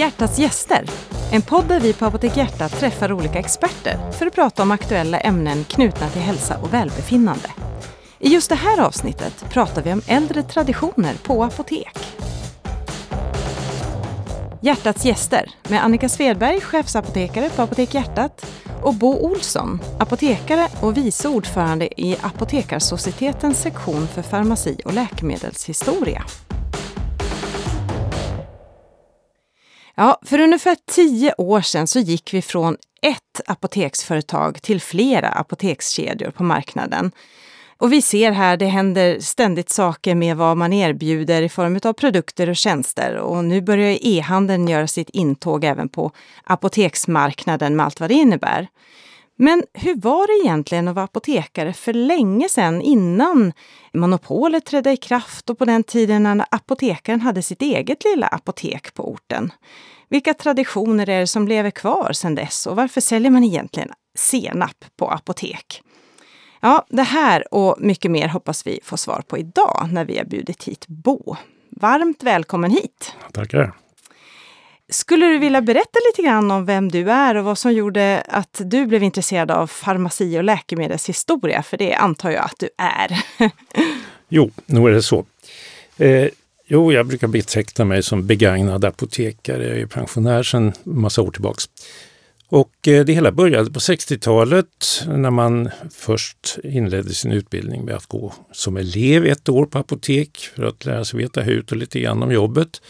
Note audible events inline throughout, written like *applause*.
Hjärtats gäster, en podd där vi på Apotek Hjärta träffar olika experter för att prata om aktuella ämnen knutna till hälsa och välbefinnande. I just det här avsnittet pratar vi om äldre traditioner på apotek. Hjärtats gäster med Annika Svedberg, chefsapotekare på Apotek Hjärtat och Bo Olsson, apotekare och vice ordförande i Apotekarsocietetens sektion för farmaci och läkemedelshistoria. Ja, för ungefär tio år sedan så gick vi från ett apoteksföretag till flera apotekskedjor på marknaden. Och vi ser här, det händer ständigt saker med vad man erbjuder i form av produkter och tjänster. Och nu börjar e-handeln göra sitt intåg även på apoteksmarknaden med allt vad det innebär. Men hur var det egentligen att vara apotekare för länge sedan innan monopolet trädde i kraft och på den tiden när apotekaren hade sitt eget lilla apotek på orten? Vilka traditioner är det som lever kvar sedan dess och varför säljer man egentligen senap på apotek? Ja, det här och mycket mer hoppas vi få svar på idag när vi har bjudit hit Bo. Varmt välkommen hit! Tackar! Skulle du vilja berätta lite grann om vem du är och vad som gjorde att du blev intresserad av farmaci och läkemedelshistoria? För det antar jag att du är. *laughs* jo, nog är det så. Eh, jo, jag brukar beteckna mig som begagnad apotekare. Jag är pensionär sedan massa år tillbaks. Och eh, det hela började på 60-talet när man först inledde sin utbildning med att gå som elev ett år på apotek för att lära sig veta hut och lite grann om jobbet.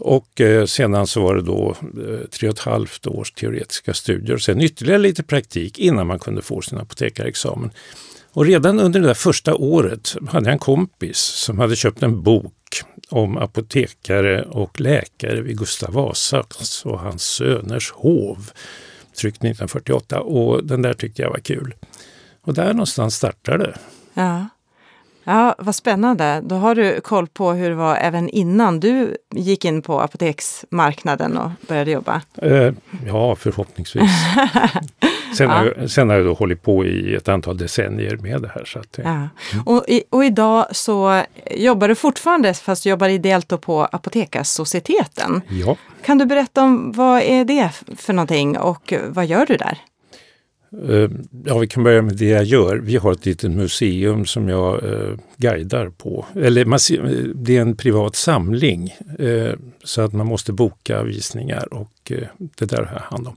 Och eh, sedan så var det då eh, tre och ett halvt års teoretiska studier och sen ytterligare lite praktik innan man kunde få sin apotekarexamen. Och redan under det där första året hade jag en kompis som hade köpt en bok om apotekare och läkare vid Gustav Vasas och hans söners hov, tryckt 1948. Och den där tyckte jag var kul. Och där någonstans startade det. Ja. Ja, vad spännande. Då har du koll på hur det var även innan du gick in på apoteksmarknaden och började jobba? Eh, ja, förhoppningsvis. *laughs* sen, ja. har jag, sen har jag då hållit på i ett antal decennier med det här. Så att, ja. Mm. och, och idag så jobbar du fortfarande, fast du jobbar ideellt på Apotekarsocieteten. Ja. Kan du berätta om vad är det för någonting och vad gör du där? Eh, ja, vi kan börja med det jag gör. Vi har ett litet museum som jag eh, guidar på. Eller eh, det är en privat samling eh, så att man måste boka visningar och eh, det där har jag hand om.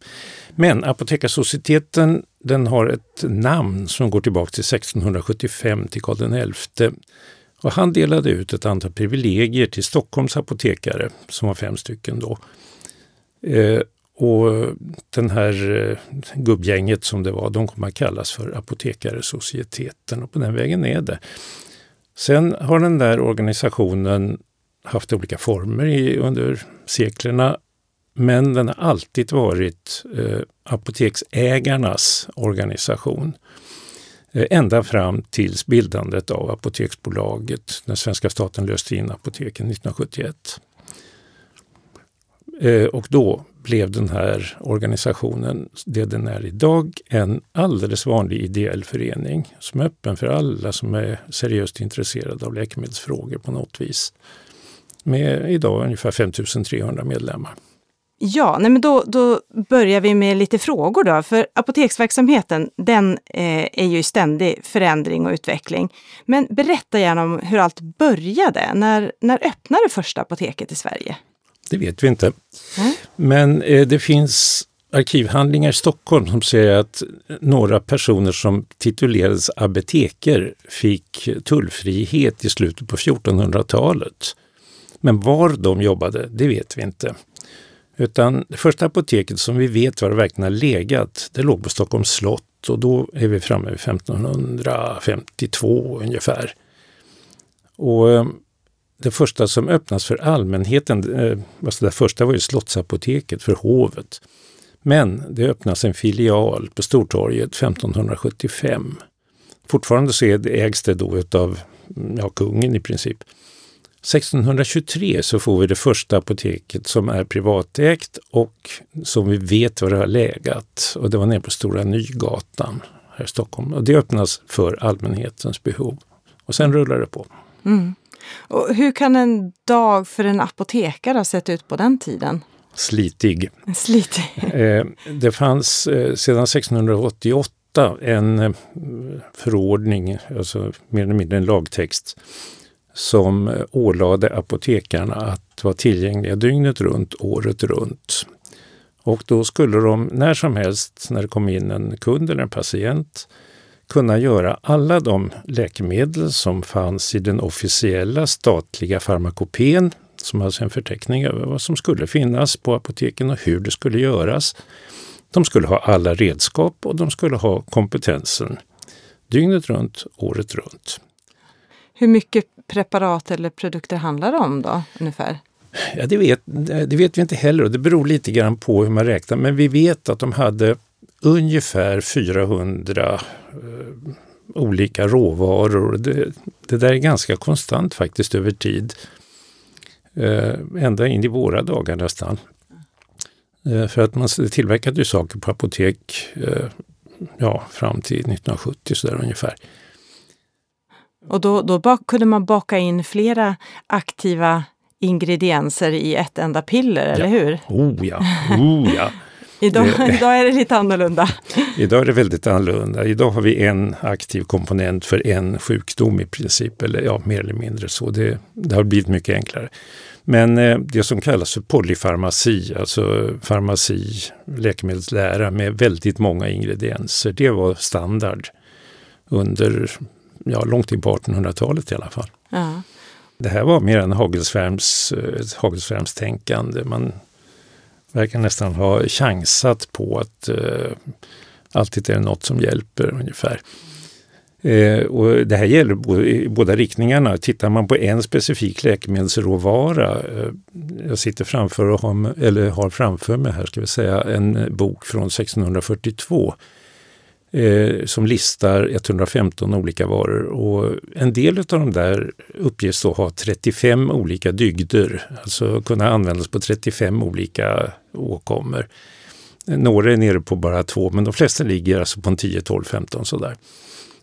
Men Apotekarsocieteten den har ett namn som går tillbaka till 1675 till Karl XI. Och han delade ut ett antal privilegier till Stockholms apotekare, som var fem stycken då. Eh, och eh, den här eh, gubbgänget som det var, de kommer att kallas för Apotekaresocieteten och på den vägen är det. Sen har den där organisationen haft olika former i, under seklerna. Men den har alltid varit eh, apoteksägarnas organisation. Eh, ända fram tills bildandet av Apoteksbolaget när svenska staten löste in apoteken 1971. Eh, och då blev den här organisationen, det den är idag, en alldeles vanlig ideell förening som är öppen för alla som är seriöst intresserade av läkemedelsfrågor på något vis. Med idag ungefär 5300 medlemmar. Ja, nej men då, då börjar vi med lite frågor då. För apoteksverksamheten, den eh, är ju i ständig förändring och utveckling. Men berätta gärna om hur allt började. När, när öppnade första apoteket i Sverige? Det vet vi inte. Mm. Men eh, det finns arkivhandlingar i Stockholm som säger att några personer som titulerades apoteker fick tullfrihet i slutet på 1400-talet. Men var de jobbade, det vet vi inte. Utan det första apoteket som vi vet var det verkligen har legat, det låg på Stockholms slott och då är vi framme vid 1552 ungefär. Och eh, det första som öppnas för allmänheten, eh, alltså det första var ju Slottsapoteket för hovet. Men det öppnas en filial på Stortorget 1575. Fortfarande så ägs det då utav mm, ja, kungen i princip. 1623 så får vi det första apoteket som är privatägt och som vi vet var det har legat. Och det var nere på Stora Nygatan här i Stockholm. Och det öppnas för allmänhetens behov. Och sen rullar det på. Mm. Och hur kan en dag för en apotekare ha sett ut på den tiden? Slitig. Slitig. *laughs* Eh, det fanns eh, sedan 1688 en eh, förordning, alltså mer eller mindre en lagtext, som ålade apotekarna att vara tillgängliga dygnet runt, året runt. Och då skulle de när som helst, när det kom in en kund eller en patient, kunna göra alla de läkemedel som fanns i den officiella statliga farmakopén, som alltså en förteckning över vad som skulle finnas på apoteken och hur det skulle göras. De skulle ha alla redskap och de skulle ha kompetensen dygnet runt, året runt. Hur mycket preparat eller produkter handlar det om då ungefär? Ja, det, vet, det vet vi inte heller och det beror lite grann på hur man räknar. Men vi vet att de hade ungefär 400 eh, olika råvaror. Det, det, där är ganska konstant faktiskt över tid. Eh, ända in i våra dagar nästan. Eh, för att man tillverkade ju saker på apotek eh, ja, fram till 1970 sådär ungefär. Och då, då kunde man baka in flera aktiva ingredienser i ett enda piller, ja. eller hur? Oh ja, oh ja. Idag, det, *laughs* idag är det lite annorlunda. Idag är det väldigt annorlunda. Idag har vi en aktiv komponent för en sjukdom i princip, eller ja, mer eller mindre så. Det, det har blivit mycket enklare. Men eh, det som kallas för polyfarmaci, alltså farmaci, läkemedelslära med väldigt många ingredienser, det var standard under ja, långt in på 1800-talet i alla fall. Ja. Det här var mer än Hagelsvärms, Hagelsvärmstänkande. Man verkar nästan ha chansat på att eh, alltid är det något som hjälper ungefär. Eh, och det här gäller i båda riktningarna. Tittar man på en specifik läkemedelsråvara, eh, jag sitter framför och har, eller har framför mig här ska vi säga en bok från 1642 eh, som listar 115 olika varor och en del av de där uppges då ha 35 olika dygder, alltså kunna användas på 35 olika åkommor. Några är nere på bara två, men de flesta ligger alltså på en 10, 12, 15 sådär.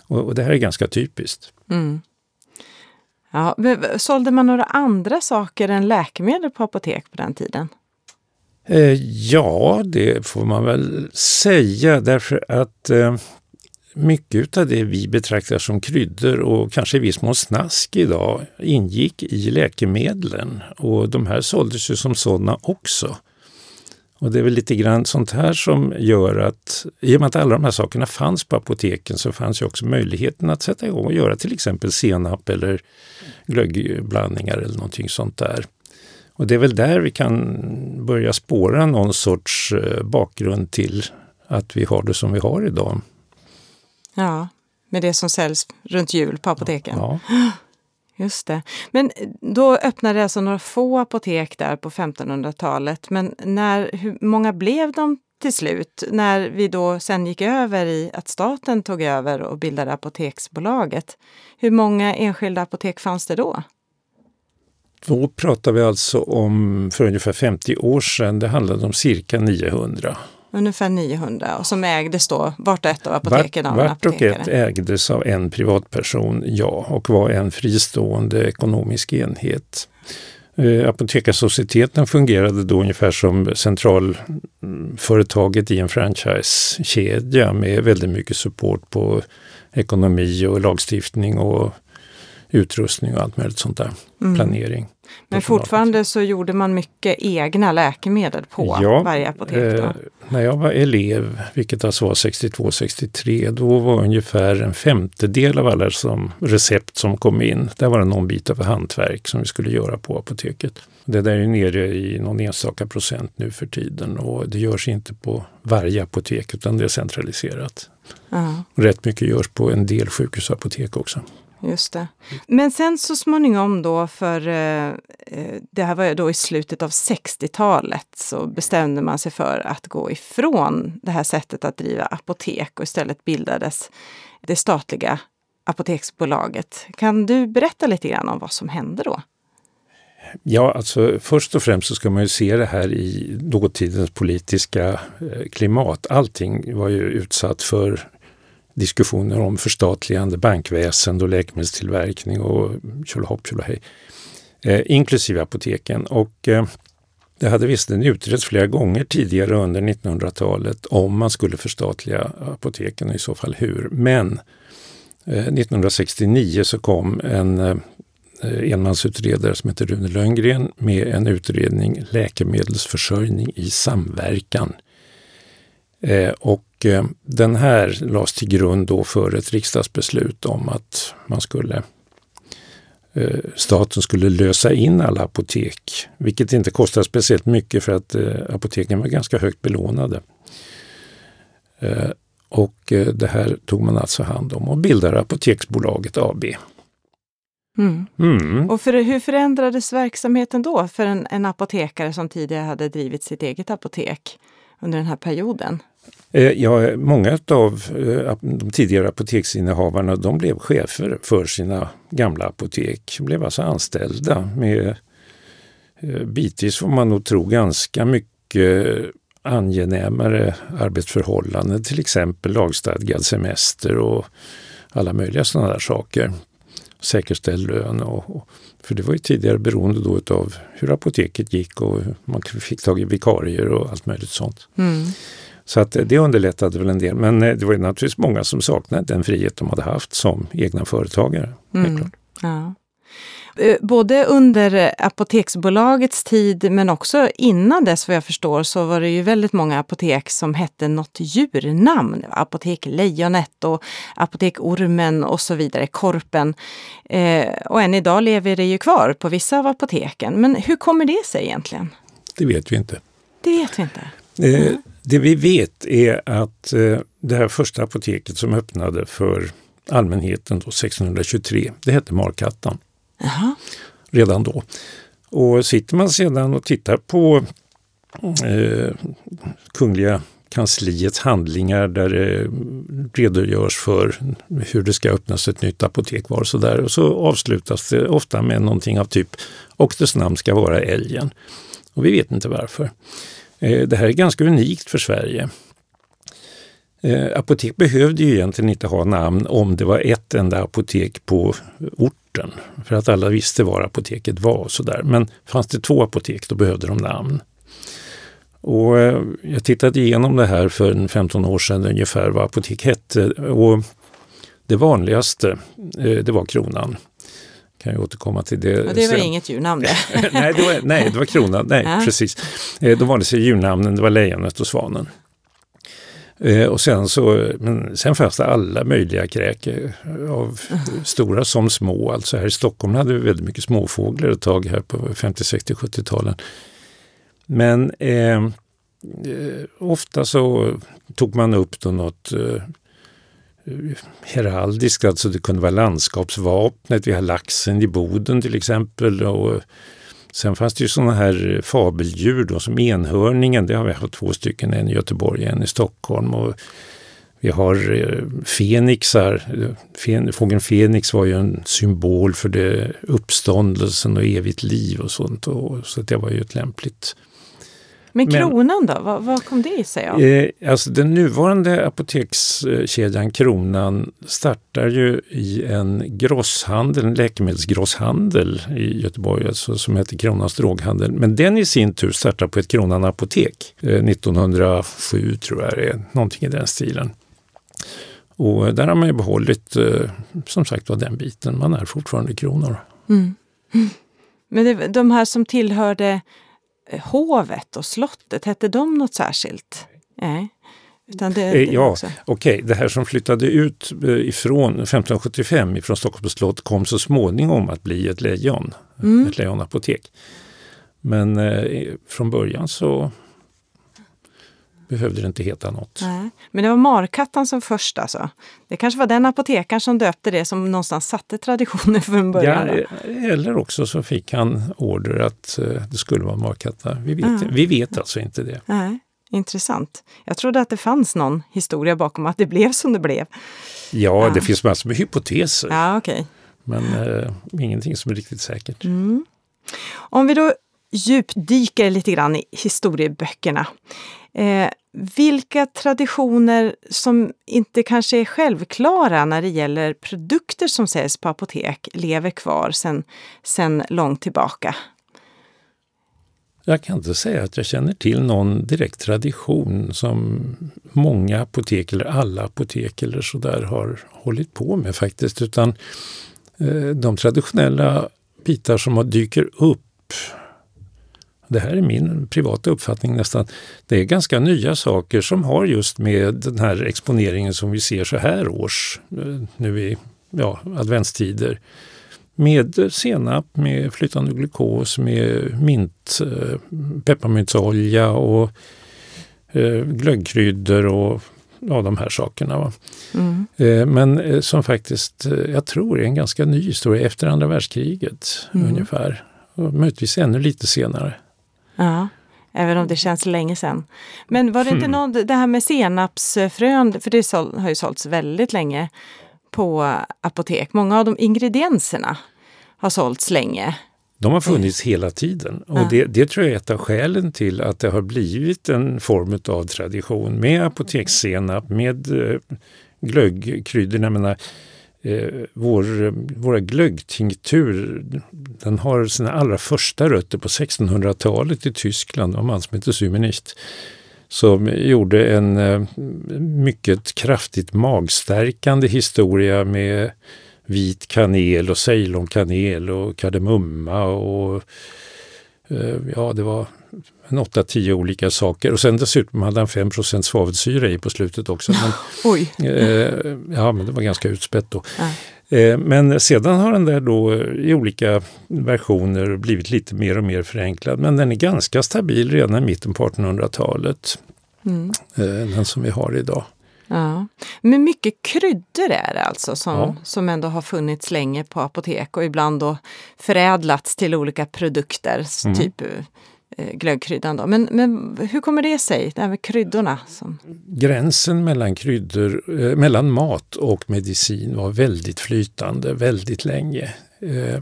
Och, och det här är ganska typiskt. Mm. Ja, sålde man några andra saker än läkemedel på apotek på den tiden? Eh, ja, det får man väl säga därför att eh, mycket av det vi betraktar som kryddor och kanske i viss mån snask idag ingick i läkemedlen och de här såldes ju som sådana också. Och det är väl lite grann sånt här som gör att, i och med att alla de här sakerna fanns på apoteken så fanns ju också möjligheten att sätta igång och göra till exempel senap eller glöggblandningar eller någonting sånt där. Och det är väl där vi kan börja spåra någon sorts eh, bakgrund till att vi har det som vi har idag. Ja, med det som säljs runt jul på apoteken. Ja. *gasps* Just det. Men då öppnade alltså några få apotek där på 1500-talet. Men när, hur många blev de till slut? När vi då sen gick över i att staten tog över och bildade Apoteksbolaget. Hur många enskilda apotek fanns det då? Då pratar vi alltså om för ungefär 50 år sedan. Det handlade om cirka 900. Ungefär 900 och som ägdes då vart och ett av apoteken vart, av Vart och ett ägdes av en privatperson, ja, och var en fristående ekonomisk enhet. Eh, Apotekarsocieteten fungerade då ungefär som centralföretaget i en franchisekedja med väldigt mycket support på ekonomi och lagstiftning och utrustning och allt möjligt sånt där. Mm. Planering. Men fortfarande så gjorde man mycket egna läkemedel på ja, varje apotek? Eh, när jag var elev, vilket alltså var 62-63, då var ungefär en femtedel av alla som recept som kom in, där var det någon bit av hantverk som vi skulle göra på apoteket. Det där är nere i någon enstaka procent nu för tiden och det görs inte på varje apotek utan det är centraliserat. Uh Rätt mycket görs på en del sjukhusapotek också. Just det. Men sen så småningom då, för eh, eh det här var ju då i slutet av 60-talet, så bestämde man sig för att gå ifrån det här sättet att driva apotek och istället bildades det statliga Apoteksbolaget. Kan du berätta lite grann om vad som hände då? Ja, alltså först och främst så ska man ju se det här i dåtidens politiska eh, klimat. Allting var ju utsatt för diskussioner om förstatligande bankväsende och läkemedelstillverkning och tjolahopp tjolahej. Eh, inklusive apoteken. Och eh, Det hade visserligen utretts flera gånger tidigare under 1900-talet om man skulle förstatliga apoteken och i så fall hur. Men eh, 1969 så kom en eh, enmansutredare som heter Rune Lönngren med en utredning Läkemedelsförsörjning i samverkan. Eh, och den här lades till grund då för ett riksdagsbeslut om att man skulle Eh, staten skulle lösa in alla apotek, vilket inte kostar speciellt mycket för att eh, apoteken var ganska högt belånade. Eh, och det här tog man alltså hand om och bildade Apoteksbolaget AB. Mm. Mm. Och för, hur förändrades verksamheten då för en, en apotekare som tidigare hade drivit sitt eget apotek under den här perioden? Eh, ja, många av eh, de tidigare apoteksinnehavarna de blev chefer för sina gamla apotek. De blev alltså anställda med eh, bitvis får man nog tro ganska mycket angenämare arbetsförhållanden, till exempel lagstadgad semester och alla möjliga sådana där saker. Säkerställd lön. Och, och, för det var ju tidigare beroende då av hur apoteket gick och man fick tag i vikarier och allt möjligt sånt. Mm. Så att det underlättade väl en del. Men eh, det var naturligtvis många som saknade den frihet de hade haft som egna företagare. Mm. Ja. Eh, både under Apoteksbolagets tid men också innan dess vad jag förstår så var det ju väldigt många apotek som hette något djurnamn. Apotek Lejonet och Apotek Ormen och så vidare, Korpen. Eh, och än idag lever det ju kvar på vissa av apoteken. Men hur kommer det sig egentligen? Det vet vi inte. Det vet vi inte. Eh, det vi vet är att eh, det här första apoteket som öppnade för allmänheten då, 1623, det hette Markattan. Aha. Redan då. Och sitter man sedan och tittar på eh, Kungliga kansliets handlingar där det redogörs för hur det ska öppnas ett nytt apotek var och så där. Och så avslutas det ofta med någonting av typ och dess namn ska vara älgen. Och vi vet inte varför. Eh, det här är ganska unikt för Sverige. Eh, apotek behövde ju egentligen inte ha namn om det var ett enda apotek på orten. För att alla visste var apoteket var och sådär. Men fanns det två apotek då behövde de namn. Och eh, jag tittade igenom det här för 15 år sedan ungefär vad apotek hette. Och det vanligaste det var Kronan kan jag återkomma till det. Och det var sen. inget djurnamn det. *laughs* nej, det var, nej, det var kronan. Nej, ja. precis. Eh, de vanligaste djurnamnen det var lejonet och svanen. Eh, och sen, så, men sen fanns det alla möjliga kräk, av mm. *laughs* stora som små. Alltså här i Stockholm hade vi väldigt mycket småfåglar ett tag här på 50, 60, 70-talen. Men eh, eh, ofta så tog man upp då något heraldiska, heraldiskt, alltså det kunde vara landskapsvapnet, vi har laxen i Boden till exempel. Och sen fanns det ju sådana här fabeldjur då, som enhörningen, det har vi haft två stycken, en i Göteborg och en i Stockholm. Och vi har eh, fenixar. Fen, fågeln Fenix var ju en symbol för det uppståndelsen och evigt liv och sånt. Och, så det var ju ett lämpligt men kronan då, vad, vad kom det sig av? Eh, alltså den nuvarande apotekskedjan Kronan startar ju i en grosshandel, en läkemedelsgrosshandel i Göteborg alltså, som heter Kronans droghandel. Men den i sin tur startar på ett Kronan apotek eh, 1907 tror jag det är, någonting i den stilen. Och där har man ju behållit, eh, som sagt var, den biten. Man är fortfarande kronor. Mm. *laughs* Men det, de här som tillhörde hovet och slottet, hette de något särskilt? Nej. Utan det, det ja, okej. Okay. Det här som flyttade ut eh, ifrån 1575 ifrån Stockholms slott kom så småningom att bli ett lejon, mm. ett lejonapotek. Men eh, från början så behövde det inte heta något. Nej. Men det var Markattan som först alltså? Det kanske var den apotekaren som döpte det som någonstans satte traditionen från början? Ja, eller också så fick han order att uh, det skulle vara Markatta. Vi vet, ja. vi vet alltså inte det. Nej. Intressant. Jag trodde att det fanns någon historia bakom att det blev som det blev. Ja, ja. det finns massor med hypoteser. Ja, okay. Men uh, ingenting som är riktigt säkert. Mm. Om vi då djupdyker lite grann i historieböckerna. Eh, vilka traditioner som inte kanske är självklara när det gäller produkter som säljs på apotek lever kvar sedan sen långt tillbaka? Jag kan inte säga att jag känner till någon direkt tradition som många apotek eller alla apotek eller sådär har hållit på med faktiskt. Utan eh, de traditionella bitar som dyker upp det här är min privata uppfattning nästan, det är ganska nya saker som har just med den här exponeringen som vi ser så här års, eh, nu i ja, adventstider. Med senap, med flytande glukos, med mint, eh, pepparmyntsolja och eh, glöggkryddor och ja, de här sakerna. Mm. Men som faktiskt, jag tror är en ganska ny historia efter andra världskriget mm. ungefär. Och möjligtvis ännu lite senare. Ja, även om det känns länge sedan. Men var det inte mm. något, det här med senapsfrön, för det har ju sålts väldigt länge på apotek. Många av de ingredienserna har sålts länge. De har funnits hela tiden och ja. det, det, tror jag är ett av skälen till att det har blivit en form av tradition med apotekssenap, med eh, glöggkryddorna. Eh, vår, våra glöggtinktur den har sina allra första rötter på 1600-talet i Tyskland. av en man som heter Symenicht som gjorde en eh, mycket kraftigt magstärkande historia med vit kanel och ceylonkanel och kardemumma och eh, ja, det var 8-10 olika saker. Och sen dessutom hade han 5% svavelsyra i på slutet också. Men, *laughs* Oj! Eh, ja, men det var ganska utspätt då. Ja. Eh, men sedan har den där då i olika versioner blivit lite mer och mer förenklad. Men den är ganska stabil redan i mitten på 1800-talet. Mm. Eh, den som vi har idag. Ja. Men mycket kryddor är det alltså som, ja. som ändå har funnits länge på apotek och ibland då förädlats till olika produkter, mm. typ eh, Eh, glöggkryddan. Då. Men, men hur kommer det sig, det här med kryddorna? Som... Gränsen mellan kryddor, eh, mellan mat och medicin var väldigt flytande väldigt länge. Eh,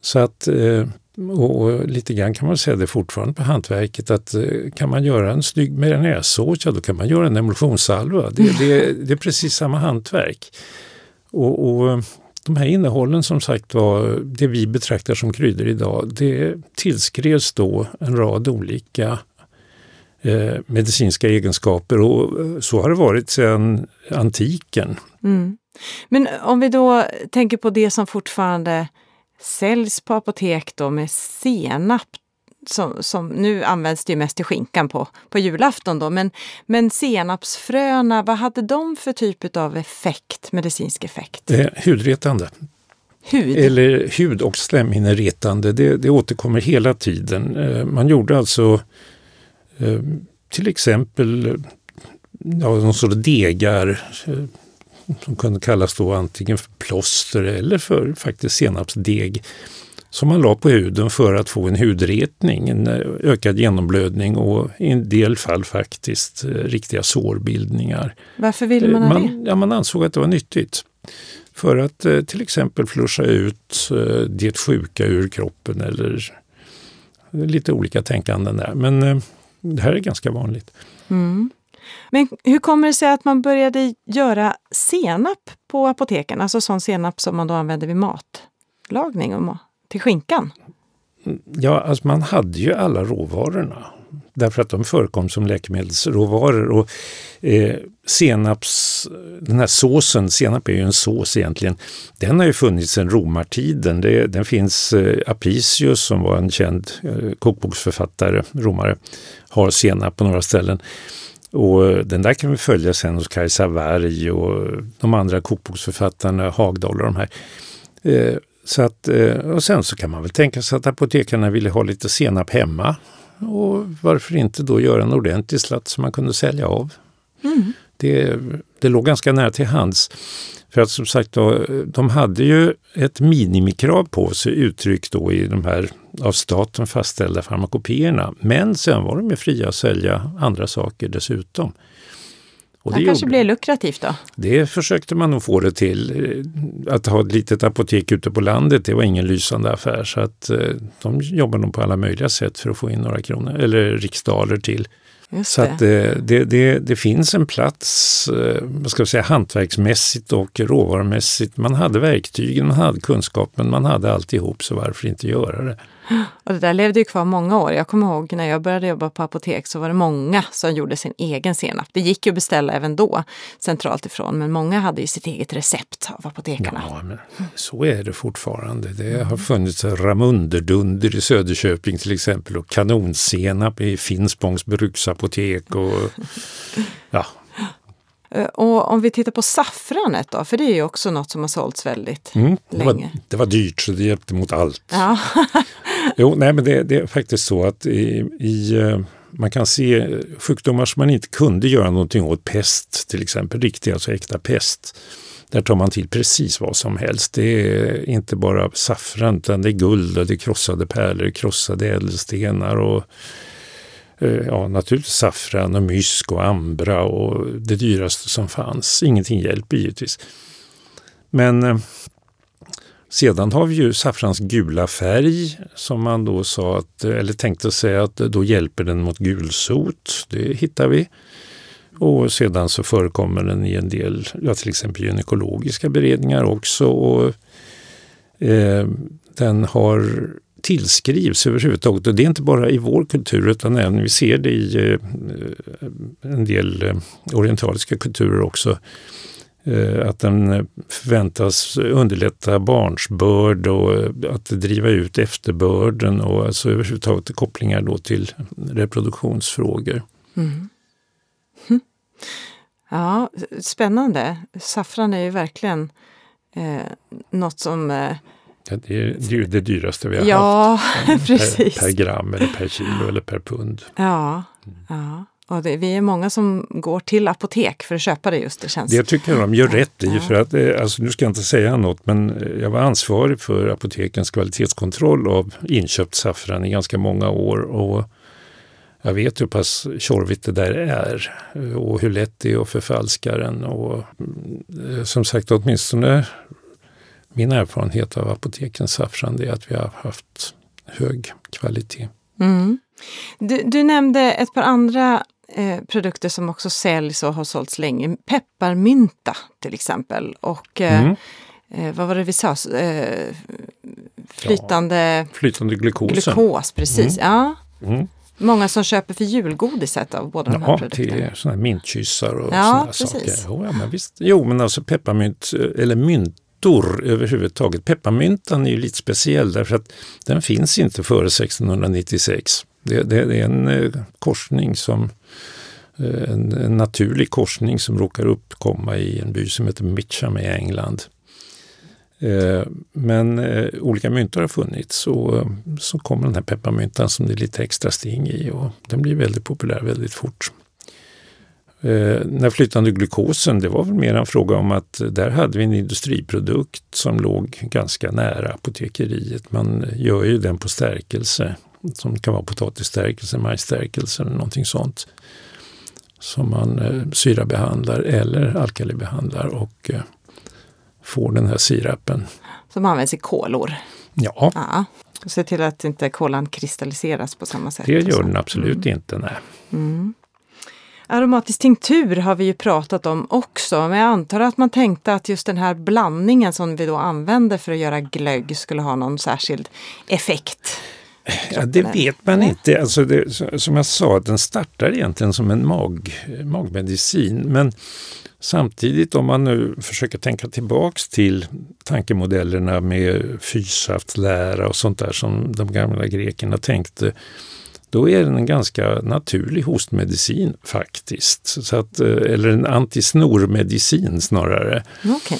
så att eh, och lite grann kan man säga det fortfarande på hantverket att eh, kan man göra en snygg bearnaisesås, ja då kan man göra en emulsionssalva. Det, det, det är precis samma hantverk. Och, och, de här innehållen som sagt var, det vi betraktar som kryddor idag, det tillskrevs då en rad olika eh, medicinska egenskaper och eh, så har det varit sedan antiken. Mm. Men om vi då tänker på det som fortfarande säljs på apotek då med senap. Som, som, nu används det mest till skinkan på, på julafton då, men, men senapsfröna, vad hade de för typ av effekt, medicinsk effekt? Eh, hudretande. Hud? Eller hud och slemhinneretande, det, det återkommer hela tiden. Eh, man gjorde alltså eh, till exempel ja, någon sorts degar eh, som kunde kallas då antingen för plåster eller för faktiskt senapsdeg som man la på huden för att få en hudretning, en eh, ökad genomblödning och i en del fall faktiskt eh, riktiga sårbildningar. Varför ville man ha det? Ja, man ansåg att det var nyttigt. För att eh, till exempel flusha ut det sjuka ur kroppen eller lite olika tänkanden där. Men det här är ganska vanligt. Mm. Men hur kommer det sig att man började göra senap på apoteken? Alltså sån senap som man då använder vid matlagning och till skinkan? Ja, alltså man hade ju alla råvarorna därför att de förekom som läkemedelsråvaror. Och, eh, senaps, den här såsen, senap är ju en sås egentligen, den har ju funnits sedan romartiden. Det, den finns, eh, Apicius som var en känd eh, kokboksförfattare, romare, har senap på några ställen. Och eh, den där kan vi följa sen hos Kajsa Warg och de andra kokboksförfattarna, Hagdahl och de här. Eh, så att, eh, och sen så kan man väl tänka sig att apotekarna ville ha lite senap hemma. Och varför inte då göra en ordentlig slatt som man kunde sälja av. Mm. Det, det låg ganska nära till hands. För att som sagt då, de hade ju ett minimikrav på sig uttryckt då i de här av staten fastställda farmakopeerna. Men sen var de ju fria att sälja andra saker dessutom. Och det kanske blir lukrativt då? Det försökte man nog få det till. Att ha ett litet apotek ute på landet, det var ingen lysande affär. Så att eh, de jobbar nog på alla möjliga sätt för att få in några kronor, eller riksdaler till så att det, det, det, det, finns en plats, eh, vad ska jag säga, hantverksmässigt och råvarumässigt. Man hade verktygen, man hade kunskapen, man hade alltihop, så varför inte göra det? Och det där levde ju kvar många år. Jag kommer ihåg när jag började jobba på apotek så var det många som gjorde sin egen senap. Det gick ju att beställa även då centralt ifrån men många hade ju sitt eget recept av apotekarna. Ja, men så är det fortfarande. Det har funnits Ramunderdunder i Söderköping till exempel och kanonsenap i Finspångs bruksapotek. Och, ja, Eh, och om vi tittar på saffranet då, för det är ju också något som har sålts väldigt mm, det länge. Var, det var dyrt så det hjälpte mot allt. Ja. *laughs* jo, nej men det, det, är faktiskt så att i, i, eh, man kan se sjukdomar som man inte kunde göra någonting åt, pest till exempel, riktig, alltså äkta pest. Där tar man till precis vad som helst. Det är inte bara saffran utan det är guld, och det är krossade pärlor, krossade ädelstenar och eh, ja, naturligtvis saffran och mysk och ambra och det dyraste som fanns. Ingenting hjälper givetvis. Men eh, sedan har vi ju saffrans gula färg som man då sa att, eller tänkte sig att då hjälper den mot gulsot. Det hittar vi. Och sedan så förekommer den i en del, ja, till exempel gynekologiska beredningar också. Och, eh, den har tillskrivs överhuvudtaget. Och det är inte bara i vår kultur utan även vi ser det i eh, en del eh, orientaliska kulturer också. Eh, att den förväntas underlätta barnsbörd och att driva ut efterbörden och alltså överhuvudtaget kopplingar då till reproduktionsfrågor. Mm. Hm. Ja, spännande. Saffran är ju verkligen eh, något som eh, Ja, det, är, det dyraste vi har ja, haft. *laughs* precis. Per, per, gram eller per kilo eller per pund. Ja, ja. Och det, vi är många som går till apotek för att köpa det just. Det, känns. det tycker jag de gör rätt i. För att, eh, alltså, nu ska jag inte säga något men eh, jag var ansvarig för apotekens kvalitetskontroll av inköpt saffran i ganska många år. Och jag vet hur pass tjorvigt det där är eh, och hur lätt det är att förfalska den. Och, mm, som sagt, åtminstone min erfarenhet av apotekens saffran är att vi har haft hög kvalitet. Mm. Du, du, nämnde ett par andra eh, produkter som också säljs och har sålts länge. Pepparmynta till exempel och eh, mm. eh, vad var det vi sa? Eh, flytande, ja, flytande glukos. glukos precis. Mm. Ja. Mm. Många som köper för julgodiset av båda ja, de här produkterna. Ja, till sådana mintkyssar och ja, sådana saker. Jo, ja, men visst. jo, men alltså pepparmynt eh, eller mynt myntor överhuvudtaget. Pepparmyntan är ju lite speciell därför att den finns inte före 1696. Det, det, det är en eh, korsning som eh, en, en, naturlig korsning som råkar uppkomma i en by som heter Mitcham i England. Eh, men eh, olika myntor har funnits och eh, så kommer den här pepparmyntan som det är lite extra sting i och den blir väldigt populär väldigt fort. Eh, flytande glukosen, det var väl mer en fråga om att där hade vi en industriprodukt som låg ganska nära apotekeriet. Man gör ju den på stärkelse, som kan vara potatisstärkelse, majsstärkelse eller någonting sånt. Som man eh, syrabehandlar eller alkalibehandlar och eh, får den här sirapen. Som används i kolor? Ja. ja. Se till att inte kolan kristalliseras på samma sätt. Det gör den absolut mm. inte, nej. Mm. Aromatisk tinktur har vi ju pratat om också, men jag antar att man tänkte att just den här blandningen som vi då använder för att göra glögg skulle ha någon särskild effekt. Ja, det vet man inte. Alltså det, som jag sa, den startar egentligen som en mag, magmedicin. Men samtidigt om man nu försöker tänka tillbaks till tankemodellerna med fyrsaftlära och sånt där som de gamla grekerna tänkte då är den en ganska naturlig hostmedicin faktiskt. Så att, eh, eller en antisnormedicin snarare. Okay.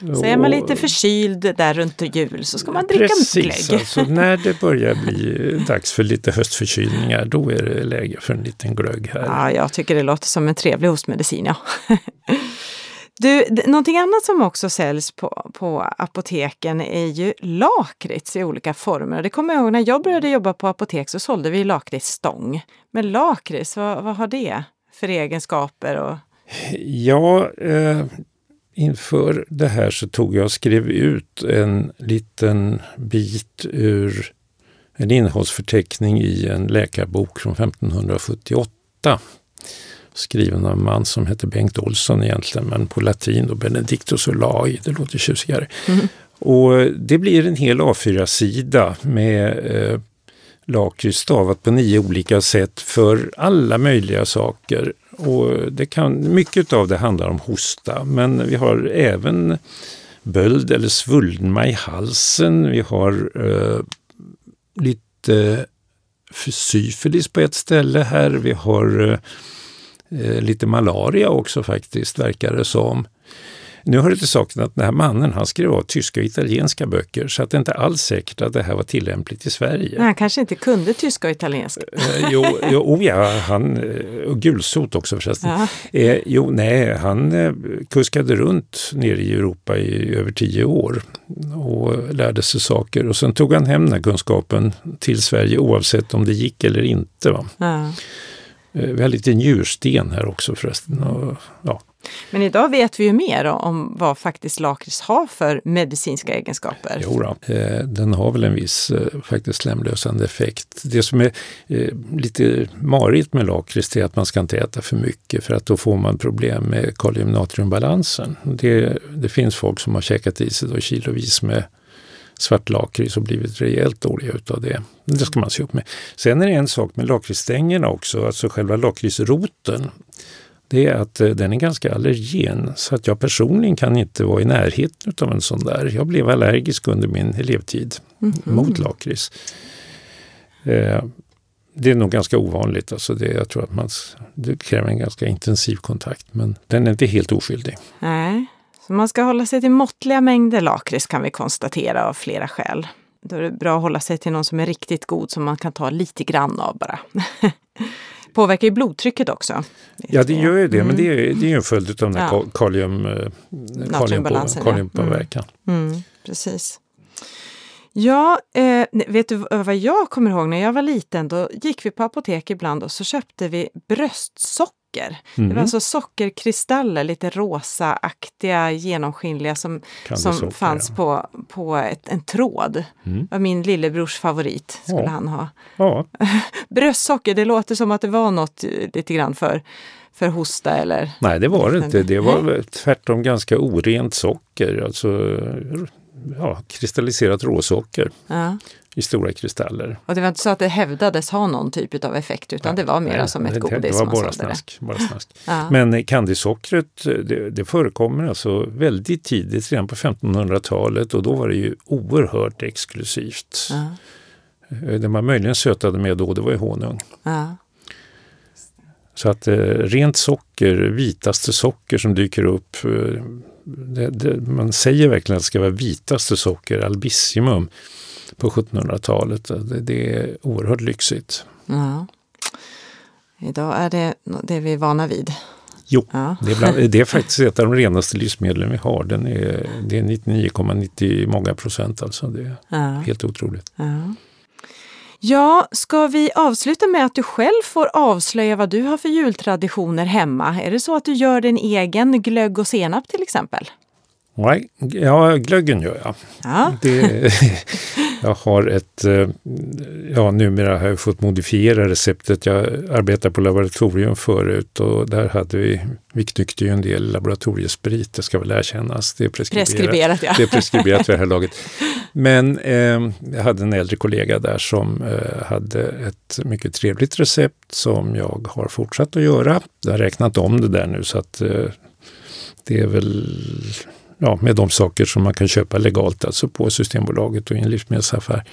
Så är man lite förkyld där runt jul så ska man dricka Precis, glögg. Alltså, när det börjar bli dags för lite höstförkylningar då är det läge för en liten glögg här. Ja, jag tycker det låter som en trevlig hostmedicin. Ja. *laughs* Du, någonting annat som också säljs på, på apoteken är ju lakrits i olika former. Det kommer jag ihåg när jag började jobba på apotek så sålde vi lakritsstång. Men lakrits, vad, vad har det för egenskaper? Och... Ja, eh, inför det här så tog jag och skrev ut en liten bit ur en innehållsförteckning i en läkarbok från 1578 skriven av en man som heter Bengt Olsson egentligen, men på latin då Benedictus Olai, det låter tjusigare. Mm. Och det blir en hel A4-sida med eh, lakrits stavat på nio olika sätt för alla möjliga saker. Och det kan, mycket av det handlar om hosta, men vi har även böld eller svullna i halsen. Vi har eh, lite syfilis på ett ställe här. Vi har eh, eh lite malaria också faktiskt, verkar det som. Nu hör det till saken att den här mannen han skrev av tyska och italienska böcker så att det inte alls säkert att det här var tillämpligt i Sverige. Nej, han kanske inte kunde tyska och italienska. Eh, jo, jo oh ja, han, eh, och gulsot också förresten. Ja. Eh, jo, nej, han eh, kuskade runt nere i Europa i över tio år och lärde sig saker och sen tog han hem den här kunskapen till Sverige oavsett om det gick eller inte. Va? Ja. Eh, vi har lite njursten här också förresten. Och, ja. Men idag vet vi ju mer om vad faktiskt lakrits har för medicinska egenskaper. Jo då. Eh, den har väl en viss eh, faktiskt slemlösande effekt. Det som är eh, lite marigt med lakrits är att man ska inte äta för mycket för att då får man problem med kalium-natriumbalansen. Det, det finns folk som har käkat i sig då kilovis med svart lakrits och blivit rejält dåliga utav det. Det ska man se upp med. Sen är det en sak med lakritsstängerna också, alltså själva lakritsroten. Det är att eh, den är ganska allergen så att jag personligen kan inte vara i närheten av en sån där. Jag blev allergisk under min elevtid mm -hmm. mot lakrits. Eh, det är nog ganska ovanligt. Alltså det, jag tror att man, det kräver en ganska intensiv kontakt men den är inte helt oskyldig. Nej. Så man ska hålla sig till måttliga mängder lakrits kan vi konstatera av flera skäl. Då är det bra att hålla sig till någon som är riktigt god som man kan ta lite grann av bara. *laughs* Påverkar ju blodtrycket också. Ja det gör ju det, mm. men det är, det är en följd av den här ja. kalium, eh, kaliumpåverkan. Kalium mm. Mm, precis. Ja, eh, vet du vad jag kommer ihåg när jag var liten? Då gick vi på apotek ibland och så köpte vi bröstsocker socker. Mm. Det var mhm. alltså sockerkristaller, lite rosaaktiga, genomskinliga som, som socker, fanns ja. på, på ett, en tråd. Mm. Var min lillebrors favorit, skulle ja. han ha. Ja. *laughs* Bröstsocker, det låter som att det var något eh, lite grann för för hosta eller? Nej, det var det inte. Det var tvärtom ganska orent socker, alltså ja, kristalliserat råsocker. Ja i stora kristaller. Och det var inte så att det hävdades ha någon typ av effekt utan nej, det var mer som ett godis? Det var bara snask. Bara snask. *laughs* ja. Men candysockret det, det förekommer alltså väldigt tidigt, redan på 1500-talet och då var det ju oerhört exklusivt. Ja. Eh, det man möjligen sötade med då det var ju honung. Ja. Så att eh, rent socker, vitaste socker som dyker upp, eh, det, det, man säger verkligen att det ska vara vitaste socker, albissimum på 1700-talet. Det, är oerhört lyxigt. Ja. Idag är det det vi är vana vid. Jo, ja. det, är bland, det, är *laughs* faktiskt ett av de renaste livsmedlen vi har. Den är, det är 99,90 många procent alltså. Det är ja. helt otroligt. Ja. Ja, ska vi avsluta med att du själv får avslöja vad du har för jultraditioner hemma? Är det så att du gör din egen glögg och senap till exempel? Nej, ja, glöggen gör jag. Ja. Det, *laughs* jag har ett, eh, ja numera har jag fått modifiera receptet. Jag arbetar på laboratorium förut och där hade vi, vi knyckte ju en del laboratoriesprit, det ska väl erkännas. Det är preskriberat, preskriberat ja. det är preskriberat vid det här laget. *laughs* Men eh, jag hade en äldre kollega där som eh, hade ett mycket trevligt recept som jag har fortsatt att göra. Jag har räknat om det där nu så att eh, det är väl ja, med de saker som man kan köpa legalt, alltså på Systembolaget och i en livsmedelsaffär.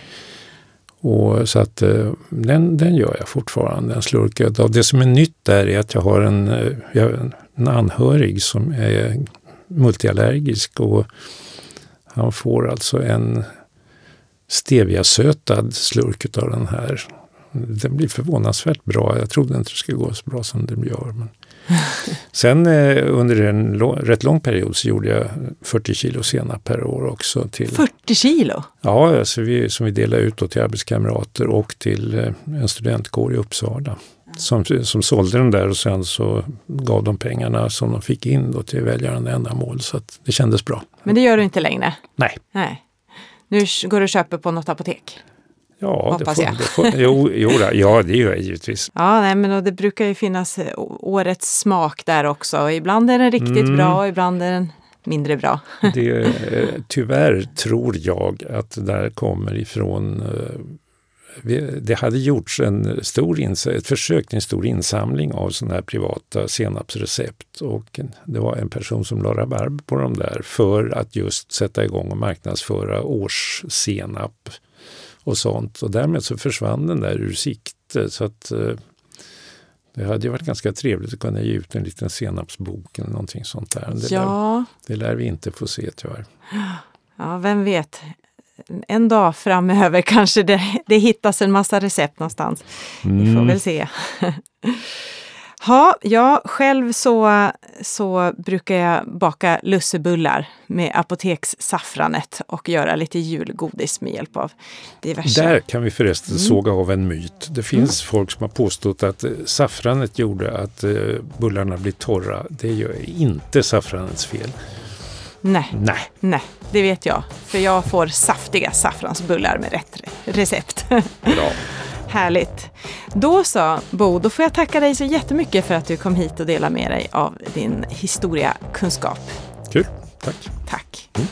Och så att eh, den, den gör jag fortfarande, en slurk. Och det som är nytt där är att jag har en, eh, jag har en anhörig som är multiallergisk och han får alltså en steviasötad slurk av den här. Den blir förvånansvärt bra. Jag trodde inte det skulle gå så bra som den gör. Men *laughs* Sen eh, under en rätt lång period så gjorde jag 40 kilo senap per år också. Till, 40 kilo? Ja, alltså vi, som vi delade ut till arbetskamrater och till eh, en studentkår i Uppsala. Som, som sålde den där och sen så gav de pengarna som de fick in då till välgörande ändamål. Så det kändes bra. Men det gör du inte längre? Nej. Nej. Nu går du och köper på något apotek? Ja, hoppas det får, jag. Det får, jo, jo, ja, det gör jag givetvis. Ja, nej, men det brukar ju finnas eh, årets smak där också. Ibland är den riktigt mm. bra och ibland är den mindre bra. *laughs* det, eh, tyvärr tror jag att det där kommer ifrån eh, det hade gjorts en stor ett försök till en stor insamling av sådana här privata senapsrecept och det var en person som la rabarber på dem där för att just sätta igång och marknadsföra årssenap och sånt. Och därmed så försvann den där ur sikte. Så att, eh, det hade ju varit ganska trevligt att kunna ge ut en liten senapsbok eller någonting sånt där. Det, ja. lär, det lär vi inte få se tyvärr. Ja, vem vet en dag framöver kanske det, det hittas en massa recept någonstans. Vi får mm. väl se. *laughs* Ha, ja, själv så, så brukar jag baka lussebullar med apotekssaffranet och göra lite julgodis med hjälp av diverse. Där kan vi förresten mm. såga av en myt. Det finns mm. folk som har påstått att saffranet gjorde att eh, bullarna blir torra. Det är inte saffranets fel. Nej. Nej. Nej, det vet jag. För jag får saftiga saffransbullar med rätt recept. *laughs* Bra. Härligt. Då så, Bo, då får jag tacka dig så jättemycket för att du kom hit och delade med dig av din historiakunskap. Kul, tack. Tack. Mm.